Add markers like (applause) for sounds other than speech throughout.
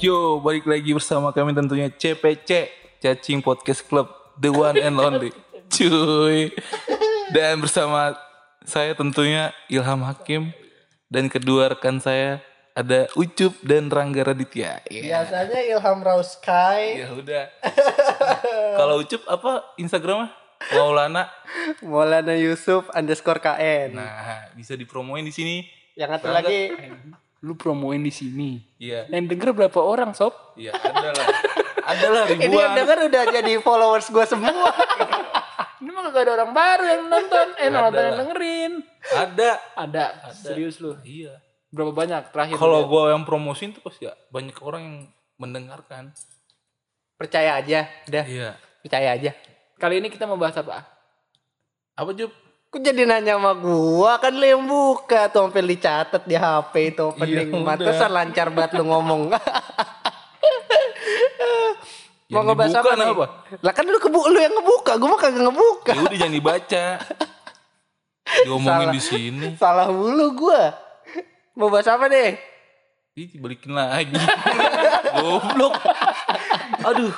Yo, balik lagi bersama kami tentunya CPC, Cacing Podcast Club, the one and only. Cuy. Dan bersama saya tentunya Ilham Hakim dan kedua rekan saya ada Ucup dan Rangga Raditya. Iya. Biasanya Ilham Rauskai, Ya udah. Kalau Ucup apa Instagramnya? Maulana. Maulana Yusuf underscore KN. Nah, bisa dipromoin di sini. Yang satu lagi Lu promoin di sini. Iya. Yang denger berapa orang, Sob? Iya, ada lah. Ada lah ini yang ribuan. denger udah jadi followers gue semua. (laughs) Ini mah gak ada orang baru yang nonton. Eh, Ada nonton yang dengerin. Ada. Ada. Serius lu. Iya. Berapa banyak terakhir? Kalau gue yang promosiin tuh pasti ya banyak orang yang mendengarkan. Percaya aja, udah Iya. percaya aja. Kali ini kita mau bahas apa? Apa Jup? Kok jadi nanya sama gua kan lu yang buka tuh sampai dicatat di HP itu opening Iya, Pantesan lancar banget lu ngomong. (laughs) Yang Mau ngebahas apa nih? apa? Lah kan lu kebu lu yang ngebuka, gua mah kagak ngebuka. Ya udah jangan dibaca. (laughs) Diomongin Salah. di sini. Salah mulu gua. Mau bahas apa deh? Ih, balikin lagi. (laughs) Goblok. Aduh.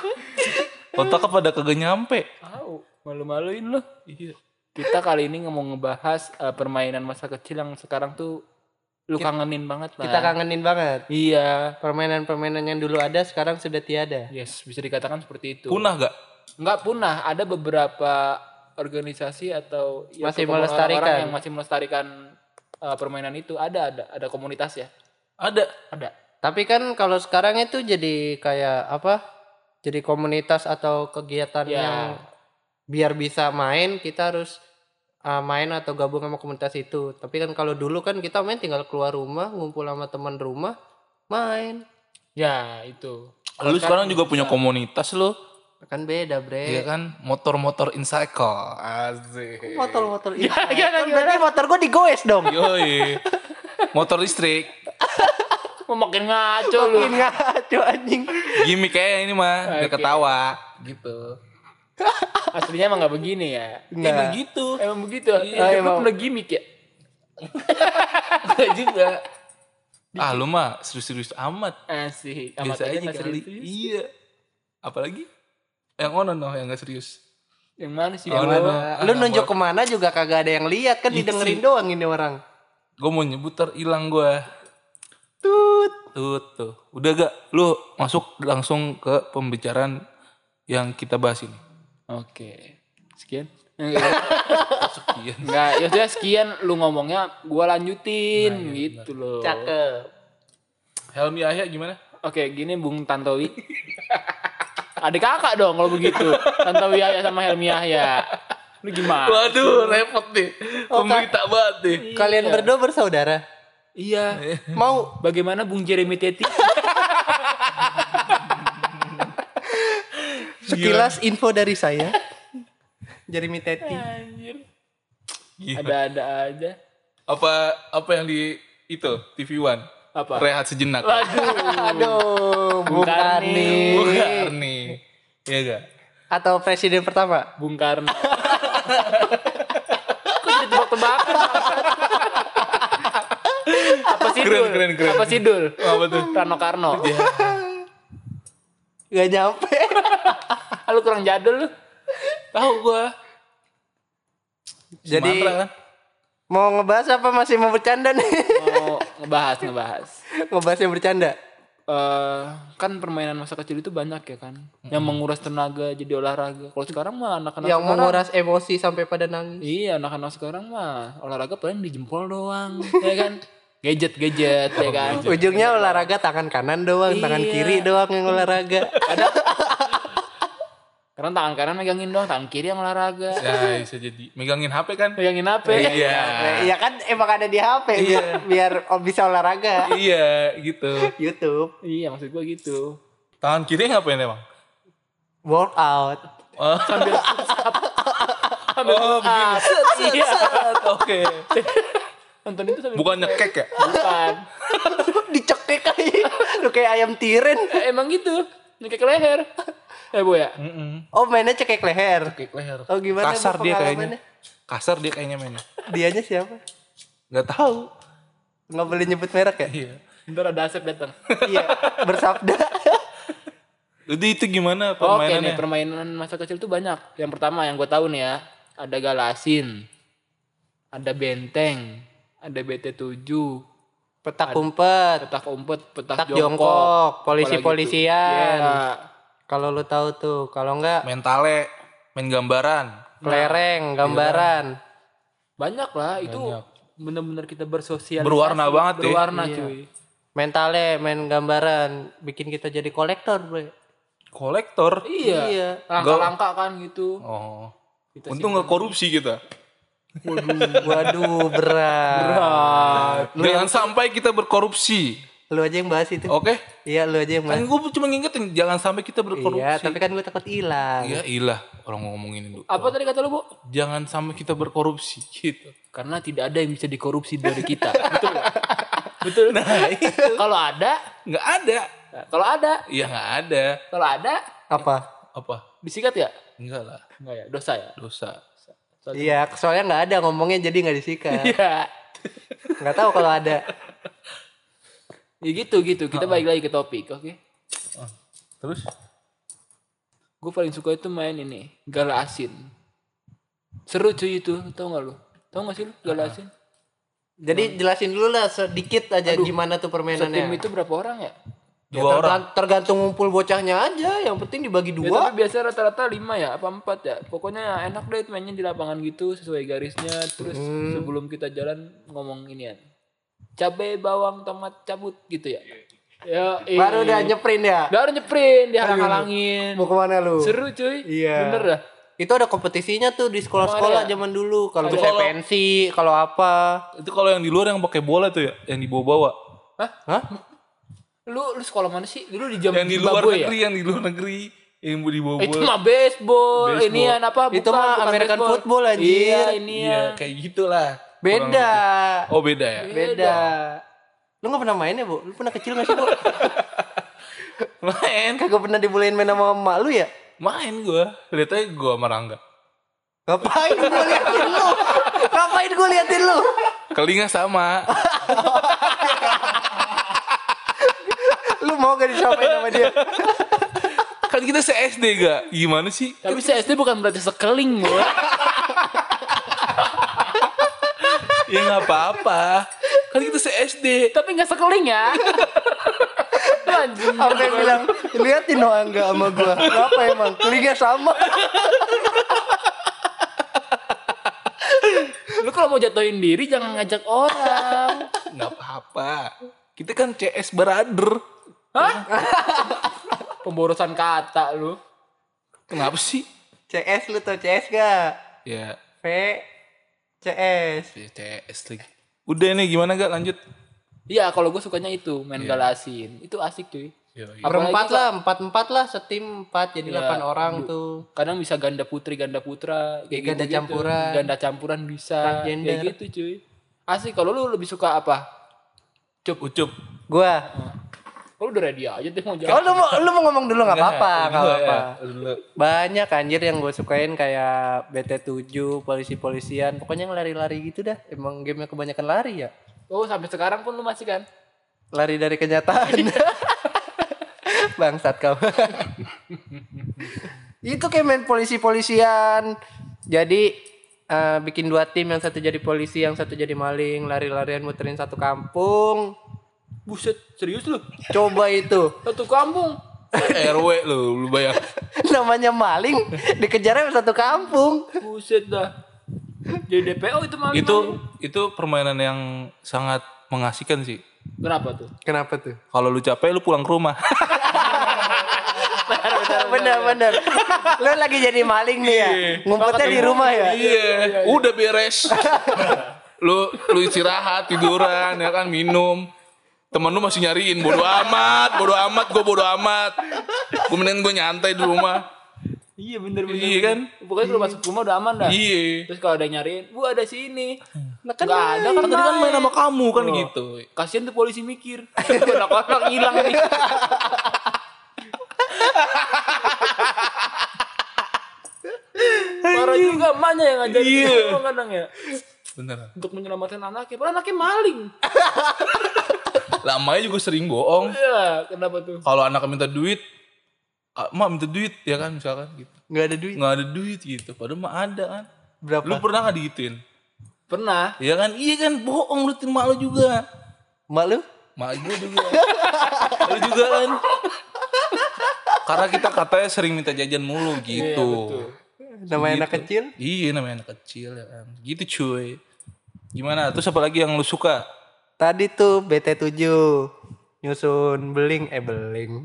Otaknya pada kagak nyampe. Tahu. Malu-maluin lu. Iya. Kita kali ini mau ngebahas eh, permainan masa kecil yang sekarang tuh lu kangenin banget lah. Kita kangenin banget. Iya. Permainan-permainan yang dulu ada sekarang sudah tiada. Yes, bisa dikatakan seperti itu. Punah gak? Enggak punah, ada beberapa organisasi atau ya, Masih melestarikan. orang-orang yang masih melestarikan uh, permainan itu. Ada ada ada komunitas ya. Ada. Ada. Tapi kan kalau sekarang itu jadi kayak apa? Jadi komunitas atau kegiatan Ya. yang biar bisa main kita harus uh, main atau gabung sama komunitas itu. Tapi kan kalau dulu kan kita main tinggal keluar rumah, ngumpul sama teman rumah, main. Ya, itu. Lu sekarang juga punya komunitas lo. Kan beda, Bre. Iya kan? Motor-motor in cycle. Asik. Motor-motor ini. gimana, Kan berarti motor gue digoes dong. Yoi. Motor listrik. Mau makin ngaco lu. Makin ngaco anjing. Gimik kayak ini mah. Biar Oke. ketawa. Gitu. (laughs) Aslinya emang gak begini ya. Eh Enggak. begitu. Emang begitu. Iya, Eh, emang. lu pernah gimmick ya? (laughs) Enggak juga. Ah lu mah serius-serius amat. Asik. Biasa Amat aja nggak kali. serius. Iya. Apalagi yang onon noh yang gak serius. Yang mana sih? Oh, Bro? nah, nah. Lu nunjuk ke mana juga kagak ada yang lihat kan Iya didengerin sih. doang ini orang. Gue mau nyebut terhilang gue. Tut. Tuh tuh. Udah gak? Lu masuk langsung ke pembicaraan yang kita bahas ini. Oke. Sekian. Enggak, Sekian. enggak, ya sudah sekian lu ngomongnya gua lanjutin Nah, iya, gitu loh. Cakep. Helmi Yahya gimana? Oke, gini Bung Tantowi. Adik kakak dong kalau begitu. Tantowi Yahya sama Helmi Yahya. Lu gimana? Waduh, repot nih. Pemberita banget nih. Kalian berdua bersaudara. Iya. Mau Bagaimana Bung Jeremy Teti? Sekilas info dari saya. Jeremy Teti. Anjir. Gila. Ada-ada aja. Apa apa yang di itu TV One? Apa? Rehat sejenak. Aduh, Bung bukan Karni. nih. Bukan nih. Iya gak? Atau presiden pertama. Bung Karno. Kok jadi tebak-tebakan? Apa sih Keren, Dul? keren, keren. Apa sih Dul? Apa tuh? Rano Karno. Gak nyampe. (laughs) Lu kurang jadul lu. Tahu gua. Jadi Sumatera kan? mau ngebahas apa masih mau bercanda nih? Mau ngebahas, ngebahas. ngebahas yang bercanda. eh kan permainan masa kecil itu banyak ya kan yang menguras tenaga jadi olahraga kalau sekarang mah anak-anak yang sekarang menguras emosi sampai pada nangis. iya anak-anak sekarang mah olahraga paling di jempol doang (laughs) ya kan gadget gadget ya kan (laughs) Ujungnya olahraga tangan kanan doang, tangan Iya. kiri doang yang olahraga. (laughs) karena tangan kanan megangin doang tangan kiri yang olahraga Ya bisa jadi. Megangin HP kan? megangin apa Iya. Iya kan emang ada di HP (laughs) biar, biar bisa olahraga. Iya gitu. YouTube, iya maksud gua gitu Tangan kiri ngapain emang? workout. Oh, sambil sambil oh begini. iya Oke. Nonton itu sambil Bukan nyekek ya? bukan (laughs) Dicekek aja. Lu kayak ayam tiren. Eh, emang gitu nyekek leher eh bu ya. Oh mainnya cekek leher. Cekek leher. Oh gimana? Kasar dia kayaknya. Kasar dia kayaknya mainnya. Dianya siapa? Gak tahu. Nggak boleh nyebut merek ya? Iya. Ntar ada Asep datang. (laughs) iya bersabda Jadi itu gimana Oke nih permainannya? permainan masa kecil tuh banyak. Yang pertama yang gue tahu nih ya, ada galasin, ada benteng, ada BT7, petak umpet petak umpet, petak, petak jongkok, jongkok polisi polisian Iya. kalau lu tahu tuh kalau enggak Main tale, main gambaran. kelereng gambaran Banyak lah itu Banyak. bener-bener kita bersosialisasi. Berwarna banget ya. Berwarna Iya. cuy. mentale main gambaran bikin kita jadi kolektor bro Kolektor. Iya. Iya. Langka-langka kan gitu. Oh. Kita Untung nggak korupsi kita. Waduh berat Berat. Jangan sampai kita berkorupsi. lu aja yang bahas itu Oke? iya lu aja yang bahas Kan gue cuma ngingetin jangan sampai kita berkorupsi. iya tapi kan gue takut hilang Ya ilah orang ngomongin itu. Apa tadi kata lu, Bu? Jangan sampai kita berkorupsi gitu. Karena tidak ada yang bisa dikorupsi dari kita. (laughs) Betul? Betul. Nah, Kalau ada, Nggak ada. nah, kalau ada, Iya nggak ada. kalau ada apa Apa? disikat ya? Enggak lah. Enggak ya, dosa ya. Dosa. Soalnya- iya soalnya nggak ada ngomongnya jadi nggak disikat (laughs) Iya. nggak tahu kalau ada Ya gitu gitu. Kita balik lagi ke topik, oke? Terus? Gue paling suka itu main ini, gala asin. Seru cuy itu, tau gak lu? Tau gak sih lu gala asin? jadi jelasin dulu lah sedikit aja Aduh, gimana tuh Setim permainannya itu berapa orang ya? Ya, Dua orang. tergan- tergantung ngumpul bocahnya aja yang penting dibagi Ya, dua tapi biasa rata-rata lima ya, apa empat ya? Pokoknya enak deh mainnya di lapangan gitu sesuai garisnya. Terus sebelum kita jalan ngomong inian. Cabe, bawang, tomat, cabut gitu ya. Ya, baru udah nyeprin ya Baru nyeprin, dihalang-halangin. mau ke mana lu Seru cuy. Iya. Bener dah. itu ada kompetisinya tuh di sekolah-sekolah ya? zaman dulu kalau misalnya kalau- pensi kalau apa Itu kalau yang di luar yang pakai bola tuh ya, yang dibawa-bawa. Hah? Hah? Lu lu sekolah mana sih? Dulu di jam Yang di luar Zimbabwe ya? negeri, yang di luar negeri, yang mau dibawa-bawa. Itu mah baseball, Baseball. ini apa? Itu mah American baseball. football, anjir. Iya, ini Iya, ya. kayak gitulah. beda Oh beda ya? beda lu nggak pernah main ya bu lu pernah kecil nggak sih bu (laughs) Main, kagak pernah dibolehin main sama emak lu ya main gue. Lihat aja gue sama Rangga. ngapain gue liatin lu ngapain gue liatin lu Kelinga sama. (laughs) lu mau gak disapain sama dia (laughs) kan kita se-SD gak? Gimana sih? Tapi SD bukan berarti sekeling, Bu. Ya nggak apa-apa. Kan kita se-SD. Tapi nggak sekeling ya. (laughs) Anjing. sampai bilang liatin no angga sama gua kenapa emang telinga sama Lu kalau mau jatuhin diri jangan ngajak orang. Nggak apa-apa. Kita kan CS brother. Hah? Pemborosan kata lu. Kenapa sih? CS lu tau CS gak Ya, V CS CS lagi. Udah nih gimana gak lanjut? Iya, kalau gue sukanya itu main galasin. Itu asik cuy. Yoi. Apalagi berempat kalau- lah empat empat lah setim empat jadi Iya. delapan orang Du- tuh Kadang bisa ganda putri, ganda putra, kayak Ganda gitu-gitu. campuran. Ganda campuran bisa. Kayak gitu cuy. Asik kalau lu lebih suka apa? Cup. Ucup. gua Oh, lu udah ready aja deh mau kalau jawab. lu mau lu mau ngomong dulu nggak apa-apa nggak apa-apa. ya, banyak anjir yang gue sukain kayak BT7 polisi-polisian. Pokoknya yang lari-lari gitu dah. Emang gamenya kebanyakan lari ya? Oh, sampai sekarang pun lu masih kan? lari dari kenyataan. (laughs) Bangsat kau. (laughs) Itu kayak main polisi-polisian. Jadi eh, bikin dua tim yang satu jadi polisi yang satu jadi maling. Lari-larian muterin satu kampung Buset, serius lu? coba itu Satu kampung. RW lu, lu bayang. (laughs) namanya maling dikejarnya sama satu kampung Buset dah. Jadi DPO itu maling. itu itu permainan yang sangat mengasihkan sih. Kenapa tuh? kenapa tuh Kalau lu capek lu pulang ke rumah. (laughs) bener bener lu lagi jadi maling nih ya ngumpetnya di rumah ya Iya, udah beres. (laughs) lu lu istirahat, tiduran ya kan, minum. Temen lu masih nyariin bodo amat, bodo amat, gue bodo amat. Gue mending gue nyantai di rumah. Iya bener bener. Iya kan? Pokoknya kalau masuk rumah udah aman dah. Iya. Terus kalau ada nyariin, bu ada sini. Lah kan Nggak ada kan tadi kan main sama kamu kan gitu. Kasian tuh polisi mikir. (laughs) Anak-anak hilang nih. (laughs) Parah juga emaknya yang ngajarin Iya. kadang ya. Bener. Untuk menyelamatkan anaknya. Padahal anaknya maling. (laughs) Lamanya juga sering bohong. Iya, kenapa tuh? Kalau anak minta duit, ah, mak minta duit ya kan misalkan gitu. Nggak ada duit. Nggak ada duit gitu. Padahal mah ada kan. Berapa? Lu pernah nggak digituin? Pernah. Iya kan? Iya kan bohong lu mak lu juga. Mak lu? Mak gue juga. (laughs) lu juga kan. Karena kita katanya sering minta jajan mulu gitu. Namanya anak kecil? Iya namanya anak kecil ya kan. Gitu cuy. Gimana? Terus apa lagi yang lu suka? Tadi tuh BT7 nyusun beling eh beling.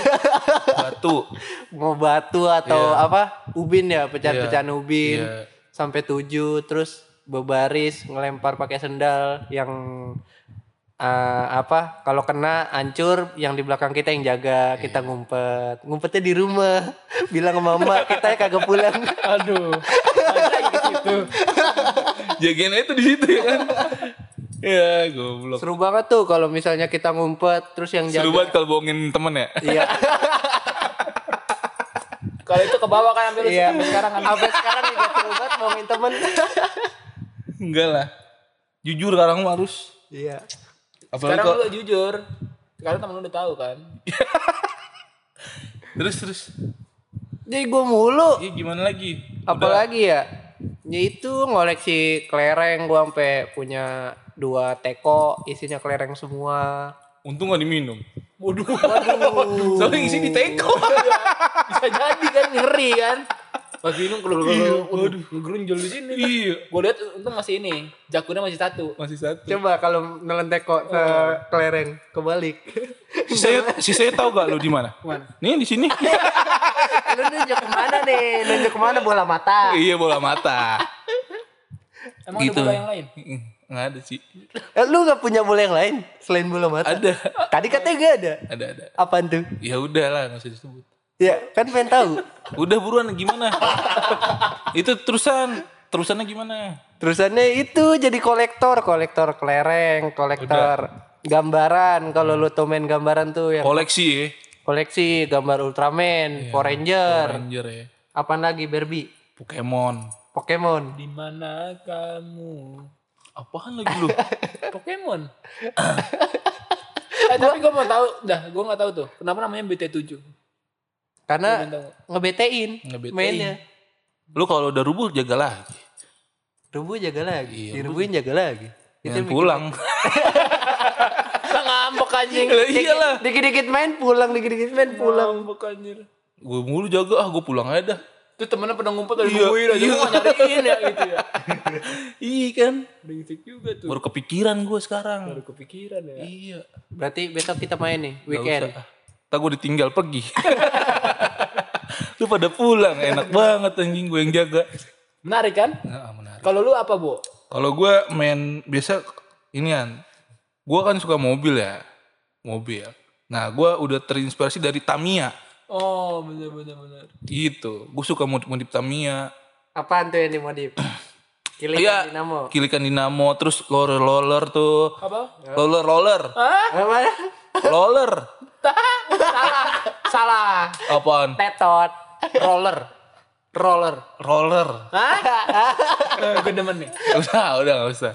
(laughs) Batu. mau batu atau apa? Ubin ya pecahan-pecahan ubin. Iya. sampai tujuh terus berbaris ngelempar pakai sendal yang eh, apa kalau kena hancur yang di belakang kita yang jaga kita ngumpet. Ngumpetnya di rumah. (laughs) Bilang sama mama kita kagak pulang. Aduh. (laughs) Jagain itu di situ ya kan. Ya goblok. seru banget tuh kalau misalnya kita ngumpet terus yang jaga Seru banget kalau bohongin temen ya. iya (laughs) Kalau itu ke bawah kan sampai lu iya sampai sekarang kan. sampai sekarang juga seru banget ngomongin temen (laughs) Enggak lah. Jujur sekarang harus. iya Apalagi Sekarang kalau lu jujur. Sekarang temen lu udah tahu kan. (laughs) terus terus. jadi gue mulu Iya gimana lagi? apalagi ya ya itu ngoleksi kelereng gua sampai punya dua teko isinya kelereng semua Untung gak diminum. Waduh. Waduh. (laughs) Soalnya isi di teko. (laughs) Bisa jadi kan ngeri kan. Pas minum kalau waduh ngerunjol di sini. iya. Gue lihat untung masih ini. Jakunnya masih satu. Masih satu. coba kalau nelen teko ke kelereng kebalik Sisanya, sisanya tahu gak lu di mana? Mana? Nih di sini. (laughs) lu nunjuk ke mana nih nunjuk ke mana bola mata iya bola mata. Emang Gitu. ada bola yang lain? Nggak ada sih. Eh, lu gak punya bola yang lain selain bola mata Ada. tadi katanya gak ada Ada ada. apaan tuh Ya udah lah nggak usah disebut. ya kan pengen tahu Udah buruan gimana? itu terusan terusannya gimana? terusannya itu jadi kolektor kolektor kelereng kolektor gambaran kalau lu tuh main gambaran tuh yang Koleksi ya. koleksi gambar Ultraman, Power Ranger, Ranger ya. apaan lagi Barbie, Pokemon. Pokemon. Di mana kamu? Apaan lagi lu? (laughs) Pokemon. eh, tapi gue mau tahu, dah gue nggak tahu tuh. Kenapa namanya BT7? Karena ngebetein, Ngebetein. mainnya. lu kalau udah rubuh jaga lagi. Rubuh jaga lagi, Iya, dirubuhin jaga lagi. Itu bikin- pulang. (laughs) ngambek anjing. Lah iyalah. Dikit-dikit main pulang, dikit-dikit main pulang. Ngambek anjir. Gue mulu jaga ah gue pulang aja dah. Tuh temennya pada ngumpet dari Iya, nungguin aja. iya. Nyariin ya gitu ya. (laughs) Iya kan. Brengsek juga tuh. Baru kepikiran gue sekarang. Baru kepikiran ya. Iya. Berarti besok kita main nih, weekend. usah. Tak gue ditinggal pergi. (laughs) lu pada pulang enak banget anjing gue yang jaga. Menarik kan? Nah, menarik. Kalau lu apa, Bu? Kalau gue main biasa inian. Gue kan suka mobil ya. Mobil. Nah gue udah terinspirasi dari Tamiya. Oh, bener bener bener. Gitu. Gue suka modif-modif Tamiya. Apaan tuh yang dimodif? (clears throat) Kilik Iya. dinamo. Kilikan dinamo. Terus roller-roller tuh. Apa? Roller-roller. Apa? Roller. Salah. Salah. Apaan? Tetot. Roller. Roller. Roller. Hah? gue demen nih. (laughs) Udah, udah gak usah.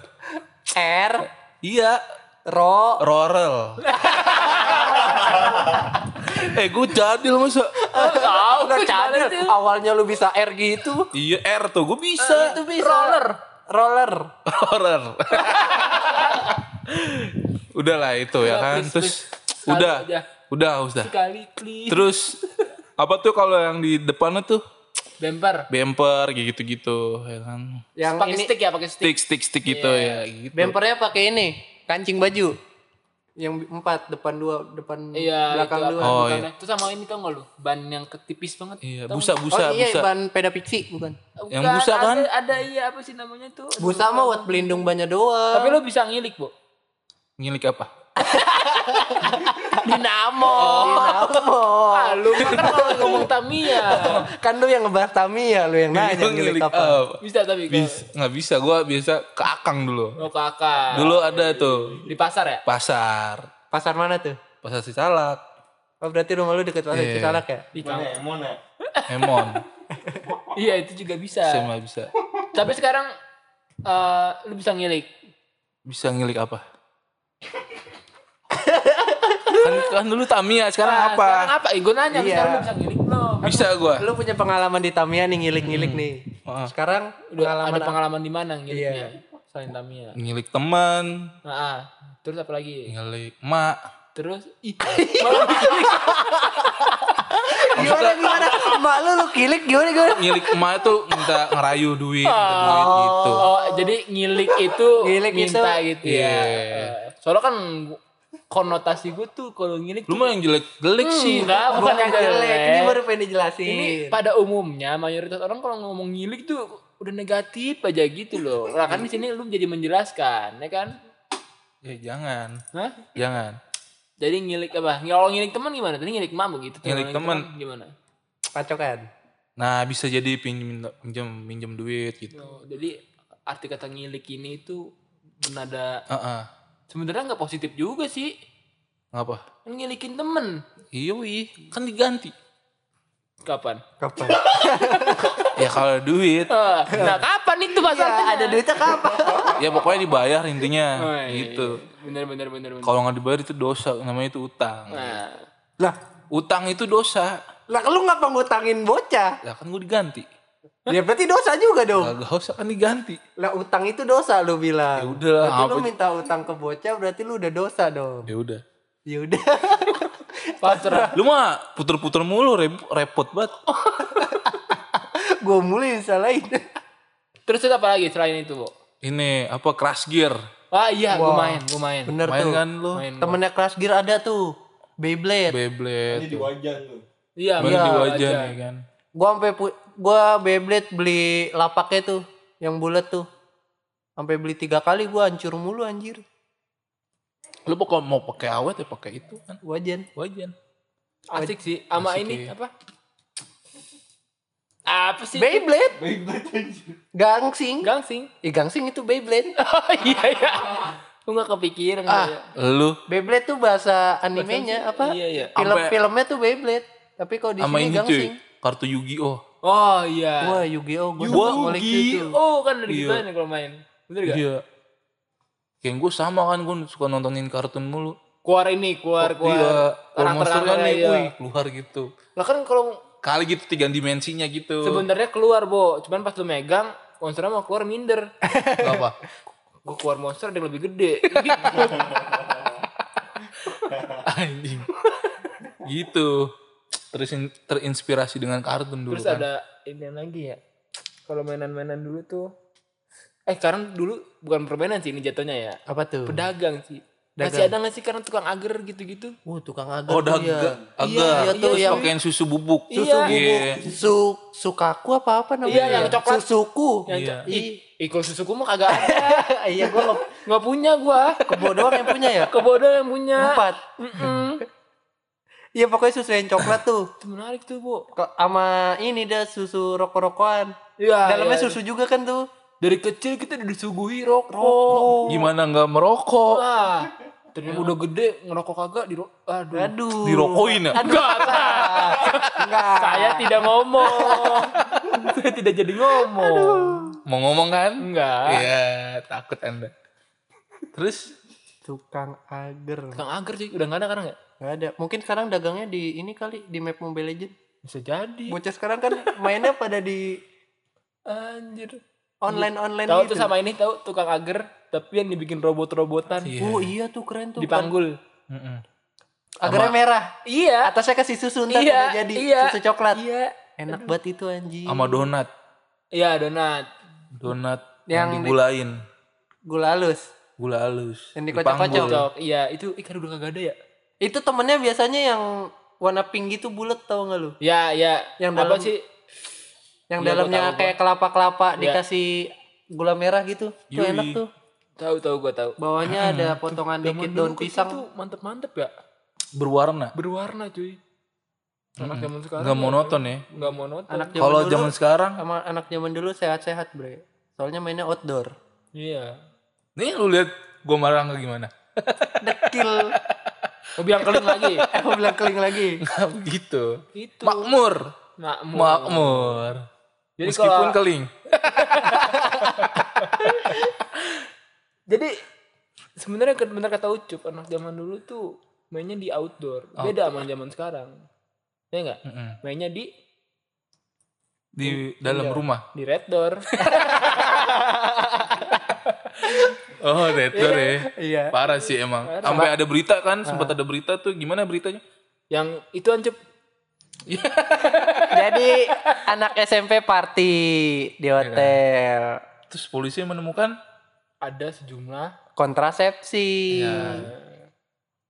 R. Iya. Ro. Rorel. (laughs) (laughs) eh gue jadil masa. Tahu Udah cadel. itu. Awalnya lu bisa R gitu. Iya R tuh gue bisa. Itu bisa. Roller. Roller. Roller. (laughs) udah lah itu ya kan. please, Terus please. Udah. aja. Udah, udah. Sekali please. Terus apa tuh kalau yang di depannya tuh Bemper. bumper kayak gitu-gitu ya kan. Yang Pakai stick ya, pakai stick. Stick stick stick gitu ya gitu. bempernya pakai ini, kancing baju. Yang empat, depan dua, depan Iya, belakang itu dua. Oh, bukannya. Terus sama ini tau gak lu? Ban yang ketipis banget. Iya, Tau busa busa oh iya, busa. ban peda pixie bukan? Yang Bukan, busa kan? Ada, ada iya apa sih namanya tuh? Busa mah buat pelindung bannya doang. Tapi lu bisa ngilik, Bu. Ngilik apa? Dinamo. Dinamo. Ah, lu kan malah ngomong Tamiya. kan lu yang ngebahas Tamiya, lu yang nanya Gua ngilik apa. Bisa tapi kalau Bisa, nggak bisa. Gua biasa ke Akang dulu. mau kakak. Dulu ada tuh Di pasar ya? pasar, Pasar mana tuh? pasar Sisalak, Oh berarti rumah lu deket pasar Iya. Cisalak ya? Di kampung. Emon, (laughs) Iya, itu juga bisa. SMA bisa. Tapi sekarang eh lu bisa ngilik. Bisa ngilik apa? Kan, kan dulu Tamiya, sekarang Nah, apa? Sekarang apa? Eh, gue nanya, Iya. sekarang lu bisa ngilik belum? Bisa gua. Lu punya pengalaman di Tamiya nih ngilik-ngilik nih. Heeh. Sekarang Udah pengalaman ada pengalaman di mana ngiliknya? Iya. Selain Tamiya. Ngilik teman, Nah, ah. terus apa lagi? ngilik mak. Terus ih, (laughs) gimana gimana? Mak lu lu kilik gimana gimana? Ngilik emak itu minta ngerayu duit, minta duit gitu. Oh, jadi ngilik itu Ngilik minta itu- gitu ya. Iya. Eh, Soalnya kan konotasi gue tuh kalau ngilik Lu tuh mah yang jelek-jelek sih. enggak, bukan yang jelek. Ini baru pengen dijelasin. Ini pada umumnya mayoritas orang kalau ngomong ngilik tuh udah negatif aja gitu loh. Nah kan di sini lu jadi menjelaskan, ya kan? Ya jangan. Hah? Jangan. Jadi ngilik apa? Kalau ngilik teman gimana? Tadi ngilik mabuk gitu. Ngilik teman. gimana? pacokan. Nah, bisa jadi pinjem pinjem minjem duit gitu. Oh, jadi arti kata ngilik ini itu bernada Heeh. Sebenarnya nggak positif juga sih. Ngapa? Kan Ngilikin temen. Iya, wih. kan diganti. Kapan? Kapan? (laughs) Ya kalau duit, Ah, nah kapan itu ya, masalahnya? ada duitnya kapan? (laughs) ya pokoknya dibayar intinya Oh, iya, gitu. Bener bener bener bener. Kalau nggak dibayar itu dosa, namanya itu utang. Nah, Lah, Utang itu dosa. lah lu ngapa ngutangin bocah? Lah kan gue diganti. Ya berarti dosa juga dong. Gak, gak usah kan diganti. Lah utang itu dosa lu bilang. Ya udah lah, Berarti lu minta utang ke bocah berarti lu udah dosa dong. Ya udah. Ya udah. (laughs) pasrah. Lu mah puter-puter mulu rep- repot banget. (laughs) Gua mulai salahin. Terus itu apa lagi selain itu, Bu? Ini apa crash gear. Ah iya, gue Wah. main, gue main. Bener Main tuh. kan lu? Main. Temennya Crash Gear ada tuh. Beyblade. Beyblade. Ini di wajan tuh. Iya, Main iya, di wajan ya kan. Gua sampai pu- gua Beyblade beli lapaknya tuh yang bulat tuh. Sampai beli tiga kali gua hancur mulu anjir. Lu pokok mau pakai awet ya pakai itu kan. Wajan. Wajan. Asik sih. Sama ini ya. apa? Apa sih? Beyblade Baik-baik anjir. gangsing. Gangsing. Ih gangsing itu Beyblade. (laughs) Oh iya iya. Gue gak kepikiran. Ah. ya. Lu Beyblade tuh bahasa animenya apa? Iya iya. Film-filmnya tuh Beyblade. Tapi kalau di sini cuy, gangsing. kartu Yu-Gi-Oh. Oh iya. Wah, Yu-Gi-Oh gua Gua sama koleksi tuh. Oh kan ada Iya. gitu nih kalau main. Bener gak? Iya. Kayak gue sama kan gue suka nontonin kartun mulu. Keluar ini, keluar keluar. Iya, kalau monster kan nih, iya. wih, keluar gitu. Lah kan kalau Kali gitu tiga dimensinya gitu. sebenarnya keluar, Bo. Cuman pas lu megang, monsternya mau keluar minder. Gak (laughs) apa? Gue keluar monster ada yang lebih gede. (laughs) Anjing. gitu. Terin- terinspirasi dengan kartun dulu Terus kan. ada ini lagi ya. Kalau mainan-mainan dulu tuh Eh sekarang dulu bukan permainan sih ini jatuhnya ya. Apa tuh? Pedagang sih. Dagang. Masih ada gak sih karena tukang agar gitu-gitu? Uh, tukang agar Oh, tuh daga, ya. agar. Iya, tuh Terus yang pakein susu bubuk. Susu susu bubuk. Iya. Su sukaku apa apa namanya? Iya, yang coklat. Susuku. Yang Iya. co- kalau susuku mah kagak ada. (laughs) iya, gua nggak Gak punya gua. kebo doang yang punya ya. Kebodoh yang punya. Empat. Mm-mm. Iya pokoknya susu yang coklat tuh. Itu menarik tuh, Bu. Sama ini dah susu rokok-rokokan. Iya. Dalamnya iya. susu juga kan tuh. Dari kecil kita udah disuguhi rokok. Gimana nggak merokok? Wah. Ternyata udah gede ngerokok kagak di aduh. Aduh. Dirokokin ya? Enggak, Enggak. saya tidak ngomong. (laughs) saya tidak jadi ngomong. Mau ngomong kan? Enggak. Iya, takut anda. Terus Tukang agar. Kang Agar sih udah nggak ada sekarang ya? Gak ada. Mungkin sekarang dagangnya di ini kali di map Mobile Legend. Bisa jadi. Bocah sekarang kan mainnya pada di Anjir. online online Tahu gitu. tuh sama ini tahu tukang Agar tapi yang dibikin robot-robotan Iya. Oh iya tuh keren tuh. dipanggul. Mm-mm. Agarnya merah. Iya. Atasnya kasih susu ntar Iya, jadi iya. susu coklat. Iya. Enak banget itu anjing. sama donat. Iya, donat. Donat Yang yang, di- digulain. Gula halus. Gula halus. Yang dikocok-kocok. Iya, itu ikan udah kagak ada ya? Itu temennya biasanya yang warna pink gitu bulat tau gak lu? Ya, ya. Yang apa dalam- sih? Yang Iya, dalamnya kayak kelapa-kelapa Iya. dikasih gula merah gitu. Tuh Yui. enak tuh. Tahu tahu gua tahu. Bawahnya ada (clears throat) potongan Zaman dikit daun pisang. tuh mantep-mantep ya. Berwarna. Berwarna cuy. Anak zaman sekarang. Nggak monoton ya. Enggak monoton. Anak zaman Kalau dulu zaman sekarang, sama anak zaman dulu sehat-sehat, Bre. Soalnya mainnya outdoor. Iya. nih lu lihat gua marah nggak gimana? Dekil. (laughs) Mau bilang keling lagi. (laughs) eh, mau bilang keling lagi. Nggak begitu. Itu. Makmur. Makmur. Makmur. Jadi Meskipun kalau- keling. (laughs) Jadi sebenarnya bener kata Ucup anak zaman dulu tuh mainnya di outdoor. Beda sama zaman sekarang. Ya enggak? Mm-mm. Mainnya di Di dalam Iya. rumah. di red door. (laughs) Oh, red door ya. Iya. Parah sih emang. Sampai ada berita kan, sempat ada berita tuh gimana beritanya? yang itu ancep (laughs) Jadi anak SMP party di hotel. Terus polisi menemukan ada sejumlah Kontrasepsi. ya,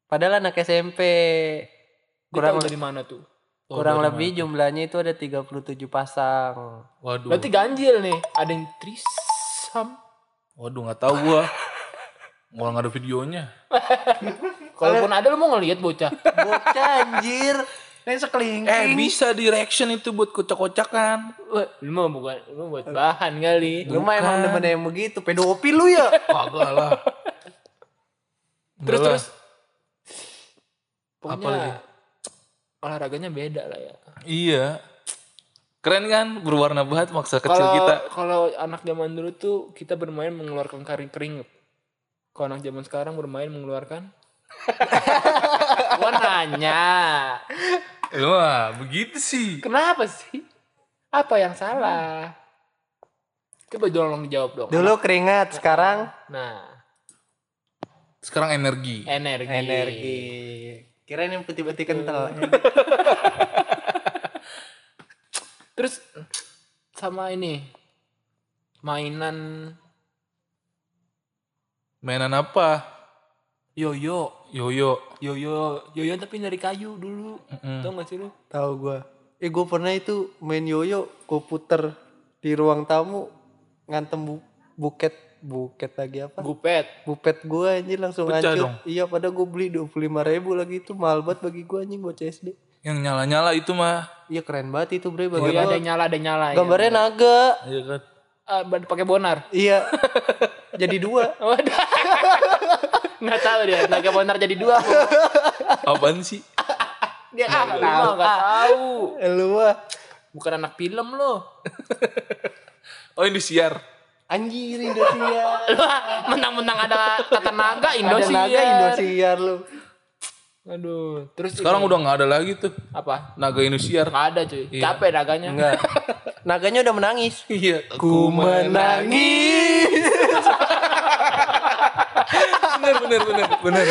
Padahal anak SMP kurang dari mana tuh? Oh, kurang lebih jumlahnya itu ada 37 pasang. waduh. Berarti ganjil nih. Ada yang trisam. Waduh, nggak tahu gua. Gua nggak ada videonya. Kalaupun ada lu mau ngelihat bocah. Bocah anjir. Ini sekelingking. Eh, bisa di reaction itu buat kocak-kocakan. Lu mah bukan lu buat bahan kali. Lu mah emang demen yang begitu. Pedofil lu ya. Kagak lah. Terus terus Apa pokoknya lagi? olahraganya beda lah ya. Iya. Keren kan? Berwarna banget maksa kecil Kalau kita. kalau anak zaman dulu tuh kita bermain mengeluarkan kering keringet. Kalau anak zaman sekarang bermain mengeluarkan (laughs) Gua nanya, Wah, begitu sih. kenapa sih? Apa yang salah? Coba tolong dijawab dong. Dulu keringat, sekarang Nah, Sekarang energi. energi. energi. Kirain yang putih-putih kental. (laughs) Terus sama ini mainan Mainan apa? yoyo, Yoyo. yoyo, yoyo tapi dari kayu dulu. Mm-mm. Tau gak sih lu? Tahu gua. Eh gua pernah itu main yoyo, gua puter di ruang tamu ngantem bu buket buket lagi apa? Gupet. Bupet gua anjir langsung Pecah hancur. dong. Iya pada gua beli 25 ribu lagi itu mahal banget bagi gua anjing buat CSD. Yang nyala-nyala itu mah. Iya keren banget itu bre Oh iya ada yang nyala, ada yang nyala. ya. Gambarnya naga. Iya kan? Ban- pakai bonar. Iya. (laughs) Jadi dua. (laughs) Nggak tahu dia, naga bonar jadi dua. Apaan sih? Dia ah, nggak tahu, nggak tahu. Lu mah Bukan anak film lo. (laughs) Oh, Indosiar. anjir Indosiar. Lu ah, mentang-mentang ada kata naga Ada Indosiar. naga Indosiar lu. Aduh, terus Sekarang ini, udah nggak ada lagi tuh. apa? Naga Indosiar. Nggak ada cuy. Iya. Capek naganya. Enggak. (laughs) Naganya udah menangis. Iya. Ku menangis. (laughs) bener bener bener bener.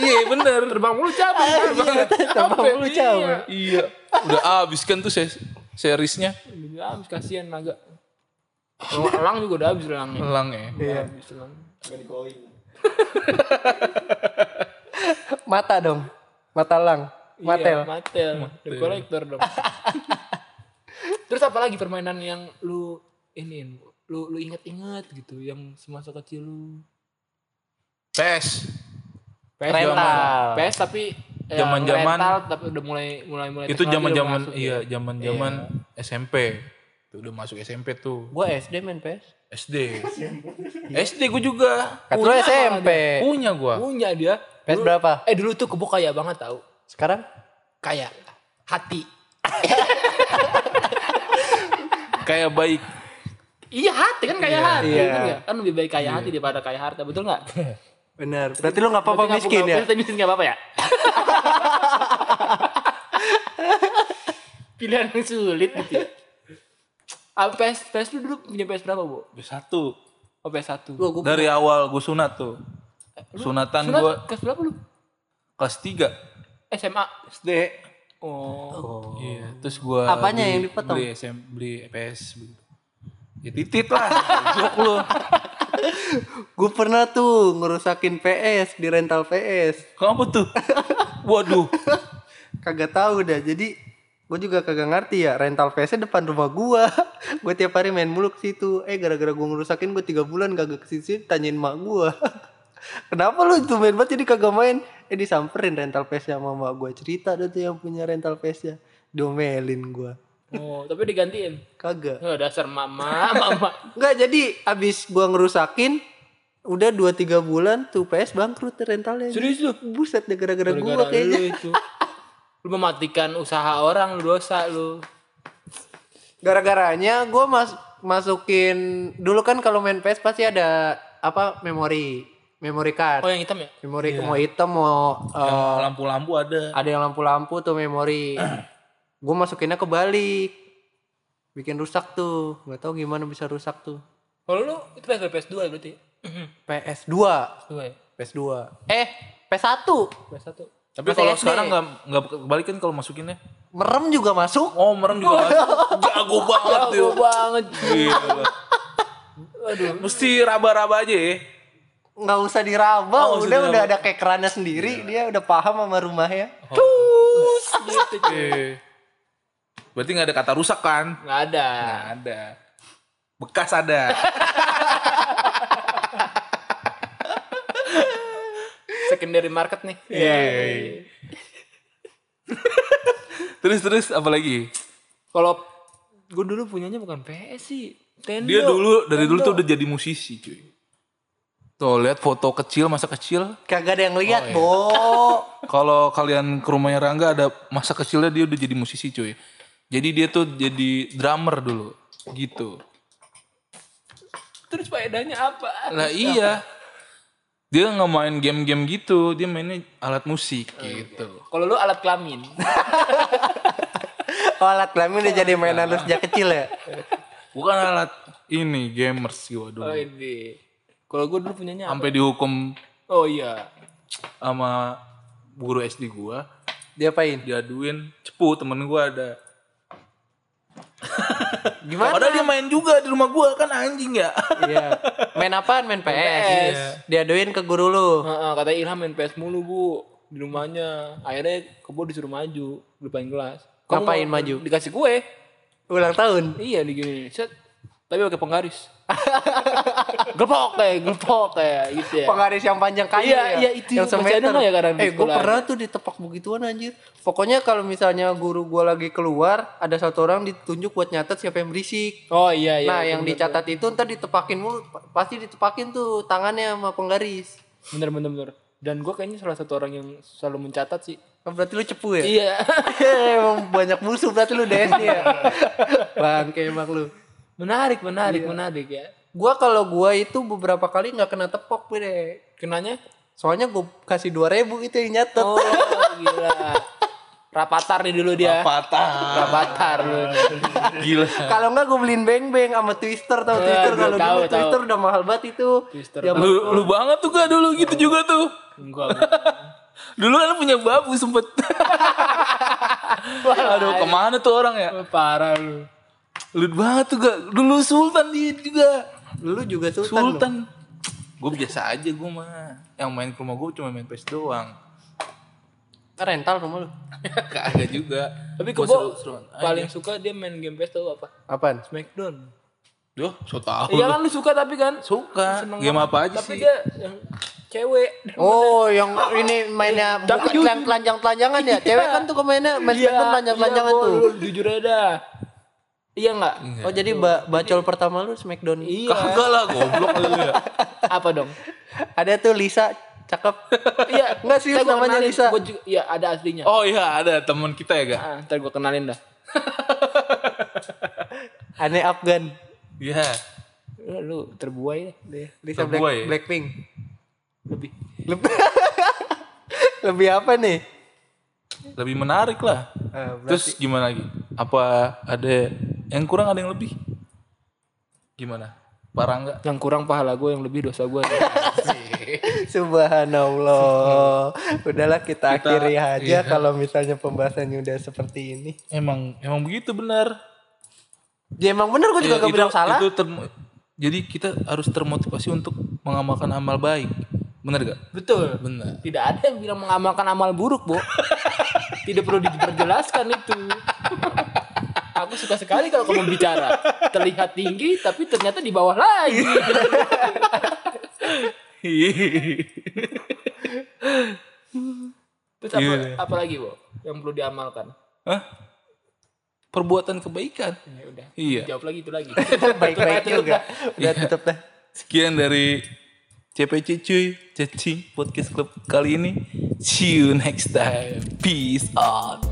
Iya bener. Terbang mulu capek. Terbang, Tambah mulu capek. Iya. Udah abis kan tuh se seriesnya. Udah habis kasihan naga. Elang juga udah habis elangnya. Elang ya. Iya. Habis elang. (laughs) (laughs) Mata dong. Mata lang. Matel. Iya, matel. The kolektor dong. (laughs) Terus apa lagi permainan yang lu ini lu lu inget-inget gitu yang semasa kecil lu PES. PS Rental. PS tapi ya, Zaman-zaman- tapi udah mulai mulai mulai Itu teknologi zaman udah zaman masuk iya ya. zaman zaman SMP. Tuh udah masuk SMP tuh. Gua SD main PS. SD. SD gue juga. Kata lu SMP. Punya gua. punya dia PS Dulu- berapa? eh dulu tuh kebo kaya banget tau Sekarang? kaya hati Kayak baik. iya hati kan kaya hati Iya. kan nggak? kan lebih baik kaya hati daripada kaya harta betul nggak Benar. Berarti lu nggak apa-apa Berarti nggak- miskin ya? berarti miskin nggak apa-apa ya (laughs) pilihan yang sulit gitu ya Ah, PS, PS lu dulu punya PS berapa, Bu? Satu. Oh, PS1. Gua, gua Dari awal gue sunat tuh. Sunatan Sunat gue kelas berapa lu? kelas 3 SMA. SD. Oh. Iya, terus gue Apanya yang dipotong? Beli SM, beli PS beli. Ya titit lah. (laughs) Jok lu. Gue pernah tuh ngerusakin PS di rental PS. Kenapa tuh? Waduh. Kagak tahu dah. Jadi gue juga kagak ngerti ya rental PS depan rumah gua. (laughs) gue tiap hari main mulu ke situ. Eh gara-gara gue ngerusakin gue tiga bulan kagak ke situ tanyain mak gua. (laughs) Kenapa lu itu main banget jadi kagak main? Eh disamperin rental PS sama mak gue cerita dah tuh yang punya rental PS nya. Diomelin gua. Oh, tapi digantiin. Kagak. Oh, dasar mama, (laughs) mama. Enggak jadi abis gua ngerusakin udah 2-3 bulan tuh PS bangkrut rentalnya. Serius lu? Buset deh gara-gara gua Gara-gara kayaknya. lu itu. Lu mematikan usaha orang, lu dosa lu. Gara-garanya gue mas masukin dulu kan kalau main PS pasti ada apa memori. Memory card. Oh yang hitam ya? Memori mau hitam mau eh, Lampu-lampu ada. ada yang lampu-lampu tuh memori. (clears throat) gue masukinnya kebalik. Bikin rusak tuh. Nggak tahu gimana bisa rusak tuh. Kalau lu itu PS PS2 berarti. PS2. Dua ya? (clears throat) PS2. Eh, PS1. PS1. Tapi Masih kalau sekarang nggak nggak kebalik kan kalau masukinnya. Merem juga masuk. Oh merem juga masuk. (laughs) Jago banget tuh. Jago banget. Gila. Aduh. Mesti raba-raba aja ya. Nggak usah diraba. Oh, udah diraba. udah ada kekerannya sendiri. Dia udah paham sama rumahnya. Terus (laughs) gitu. Berarti nggak ada kata rusak kan? Nggak ada. Nggak ada. Bekas ada. (laughs) Secondary market nih. Iya. (laughs) terus terus apa lagi? Kalau gue dulu punyanya bukan PS sih. Nintendo. Dia dulu dari dulu tuh udah jadi musisi cuy. Tuh lihat foto kecil masa kecil. Kagak ada yang lihat, Oh, Bo. (laughs) Kalau kalian ke rumahnya Rangga ada masa kecilnya dia udah jadi musisi cuy. Jadi dia tuh jadi drummer dulu gitu. Terus faedahnya apa? Lah iya. Dia nggak main game-game gitu, dia mainnya alat musik gitu. Kalau lu alat kelamin. (laughs) Oh, alat kelamin udah jadi mainan lu sejak kecil ya? Bukan alat ini gamers gua dulu. Oh ini. Kalau gue dulu punyanya? Sampai dihukum Oh iya. sama guru SD gua, Diapain? diaduin cepu temen gua ada. (laughs) Gimana? Padahal dia main juga di rumah gua kan anjing ya. Iya. Main apaan? Main PS. Diaduin ke guru lu. Heeh, katanya Ilham main PS mulu bu di rumahnya. Akhirnya kebo disuruh maju depan kelas. Kamu Ngapain maju? Dikasih kue. Ulang tahun. Iya di gini. Set. Tapi pakai penggaris. (laughs) glepok kayak glepok kayak gitu ya. Penggaris yang panjang kayu Iya, ya. iya, itu yang semeter. ya kadang di eh, gue pernah tuh ditepak begituan anjir. Pokoknya kalau misalnya guru gua lagi keluar, ada satu orang ditunjuk buat nyatet siapa yang berisik. Oh iya iya. nah, bener, yang dicatat itu ntar ditepakin mulu, pa- pasti ditepakin tuh tangannya sama penggaris. Bener bener bener. Dan gue kayaknya salah satu orang yang selalu mencatat sih. Oh, berarti lu cepu ya? Iya. (laughs) emang banyak musuh berarti lu DSD ya. (laughs) Bangke emang lu. Menarik menarik menarik ya. Gua kalau gua itu beberapa kali nggak kena tepok deh. Kenanya? Soalnya gua kasih 2000 itu yang nyatet. Oh gila. Rapatar nih dulu dia. Patah. Rapatar dulu. Gila. Kalau enggak gue beliin beng beng sama twister tau twister kalau dulu tahu. twister udah mahal banget itu. Twister. Zaman- Lu, lu banget tuh gak dulu gitu juga tuh. Enggak. Dulu kan punya babu sempet. (laughs) Aduh ke mana tuh orang ya? Parah lu. Lu banget tuh gak. Dulu Sultan dia juga. Lu juga sultan. Sultan. Gue biasa aja gue mah. Yang main ke rumah gue cuma main PS doang. Rental rumah lu. (laughs) Kagak juga. Tapi Gua kebo seru-seruan aja. paling suka dia main game PS tau apa? Apaan? Smackdown. Duh, so tau Iya kan lu suka tapi kan? Suka. Seneng Game banget. apa aja Tapi sih? dia yang cewek. Oh, yang ini mainnya Tapi bukan telanjang-telanjangan ya. Cewek kan tuh mainnya main Smackdown telanjang-telanjangan iya, tuh. Jujur aja dah. Iya enggak? Oh, jadi ba bacol pertama lu Smackdown. Iya. Kagak lah goblok lu ya. Apa dong? Ada tuh Lisa cakep. Iya, Enggak sih, namanya kenalin. Lisa. Gua juga, iya ada aslinya. Oh iya ada teman kita ya gak? Ah, ntar gua kenalin dah. (laughs) Aneh Afgan. Iya. Lu, lu terbuai deh. Lisa Terbuai Black? Blackpink. Lebih. Lebih, (laughs) lebih apa nih? Lebih menarik lah. Ah, berarti- Terus gimana lagi? Apa ada yang kurang ada yang lebih? Gimana? Parah nggak? Yang kurang pahala gue, yang lebih dosa gue. (laughs) Subhanallah. Udahlah kita, Kita- akhiri aja iya. kalau misalnya pembahasannya udah seperti ini. Emang emang begitu benar. Ya emang bener gue juga Iya, gak bilang salah. itu termo- jadi kita harus termotivasi untuk mengamalkan amal baik. Benar gak? Betul. Benar. Tidak ada yang bilang mengamalkan amal buruk, Bu. (laughs) Tidak perlu diperjelaskan itu. Aku suka sekali kalau kamu bicara. Terlihat tinggi, tapi ternyata di bawah lagi. Terus apa, Iya. apa lagi, Bu? Yang perlu diamalkan? Hah? Perbuatan kebaikan. Ya udah. Iya. Jawab lagi itu lagi. (laughs) Baik-baik Tutup juga. dah. Udah tutup dah. Sekian dari CPC cuy, cacing podcast club kali ini. See you next time. Peace out.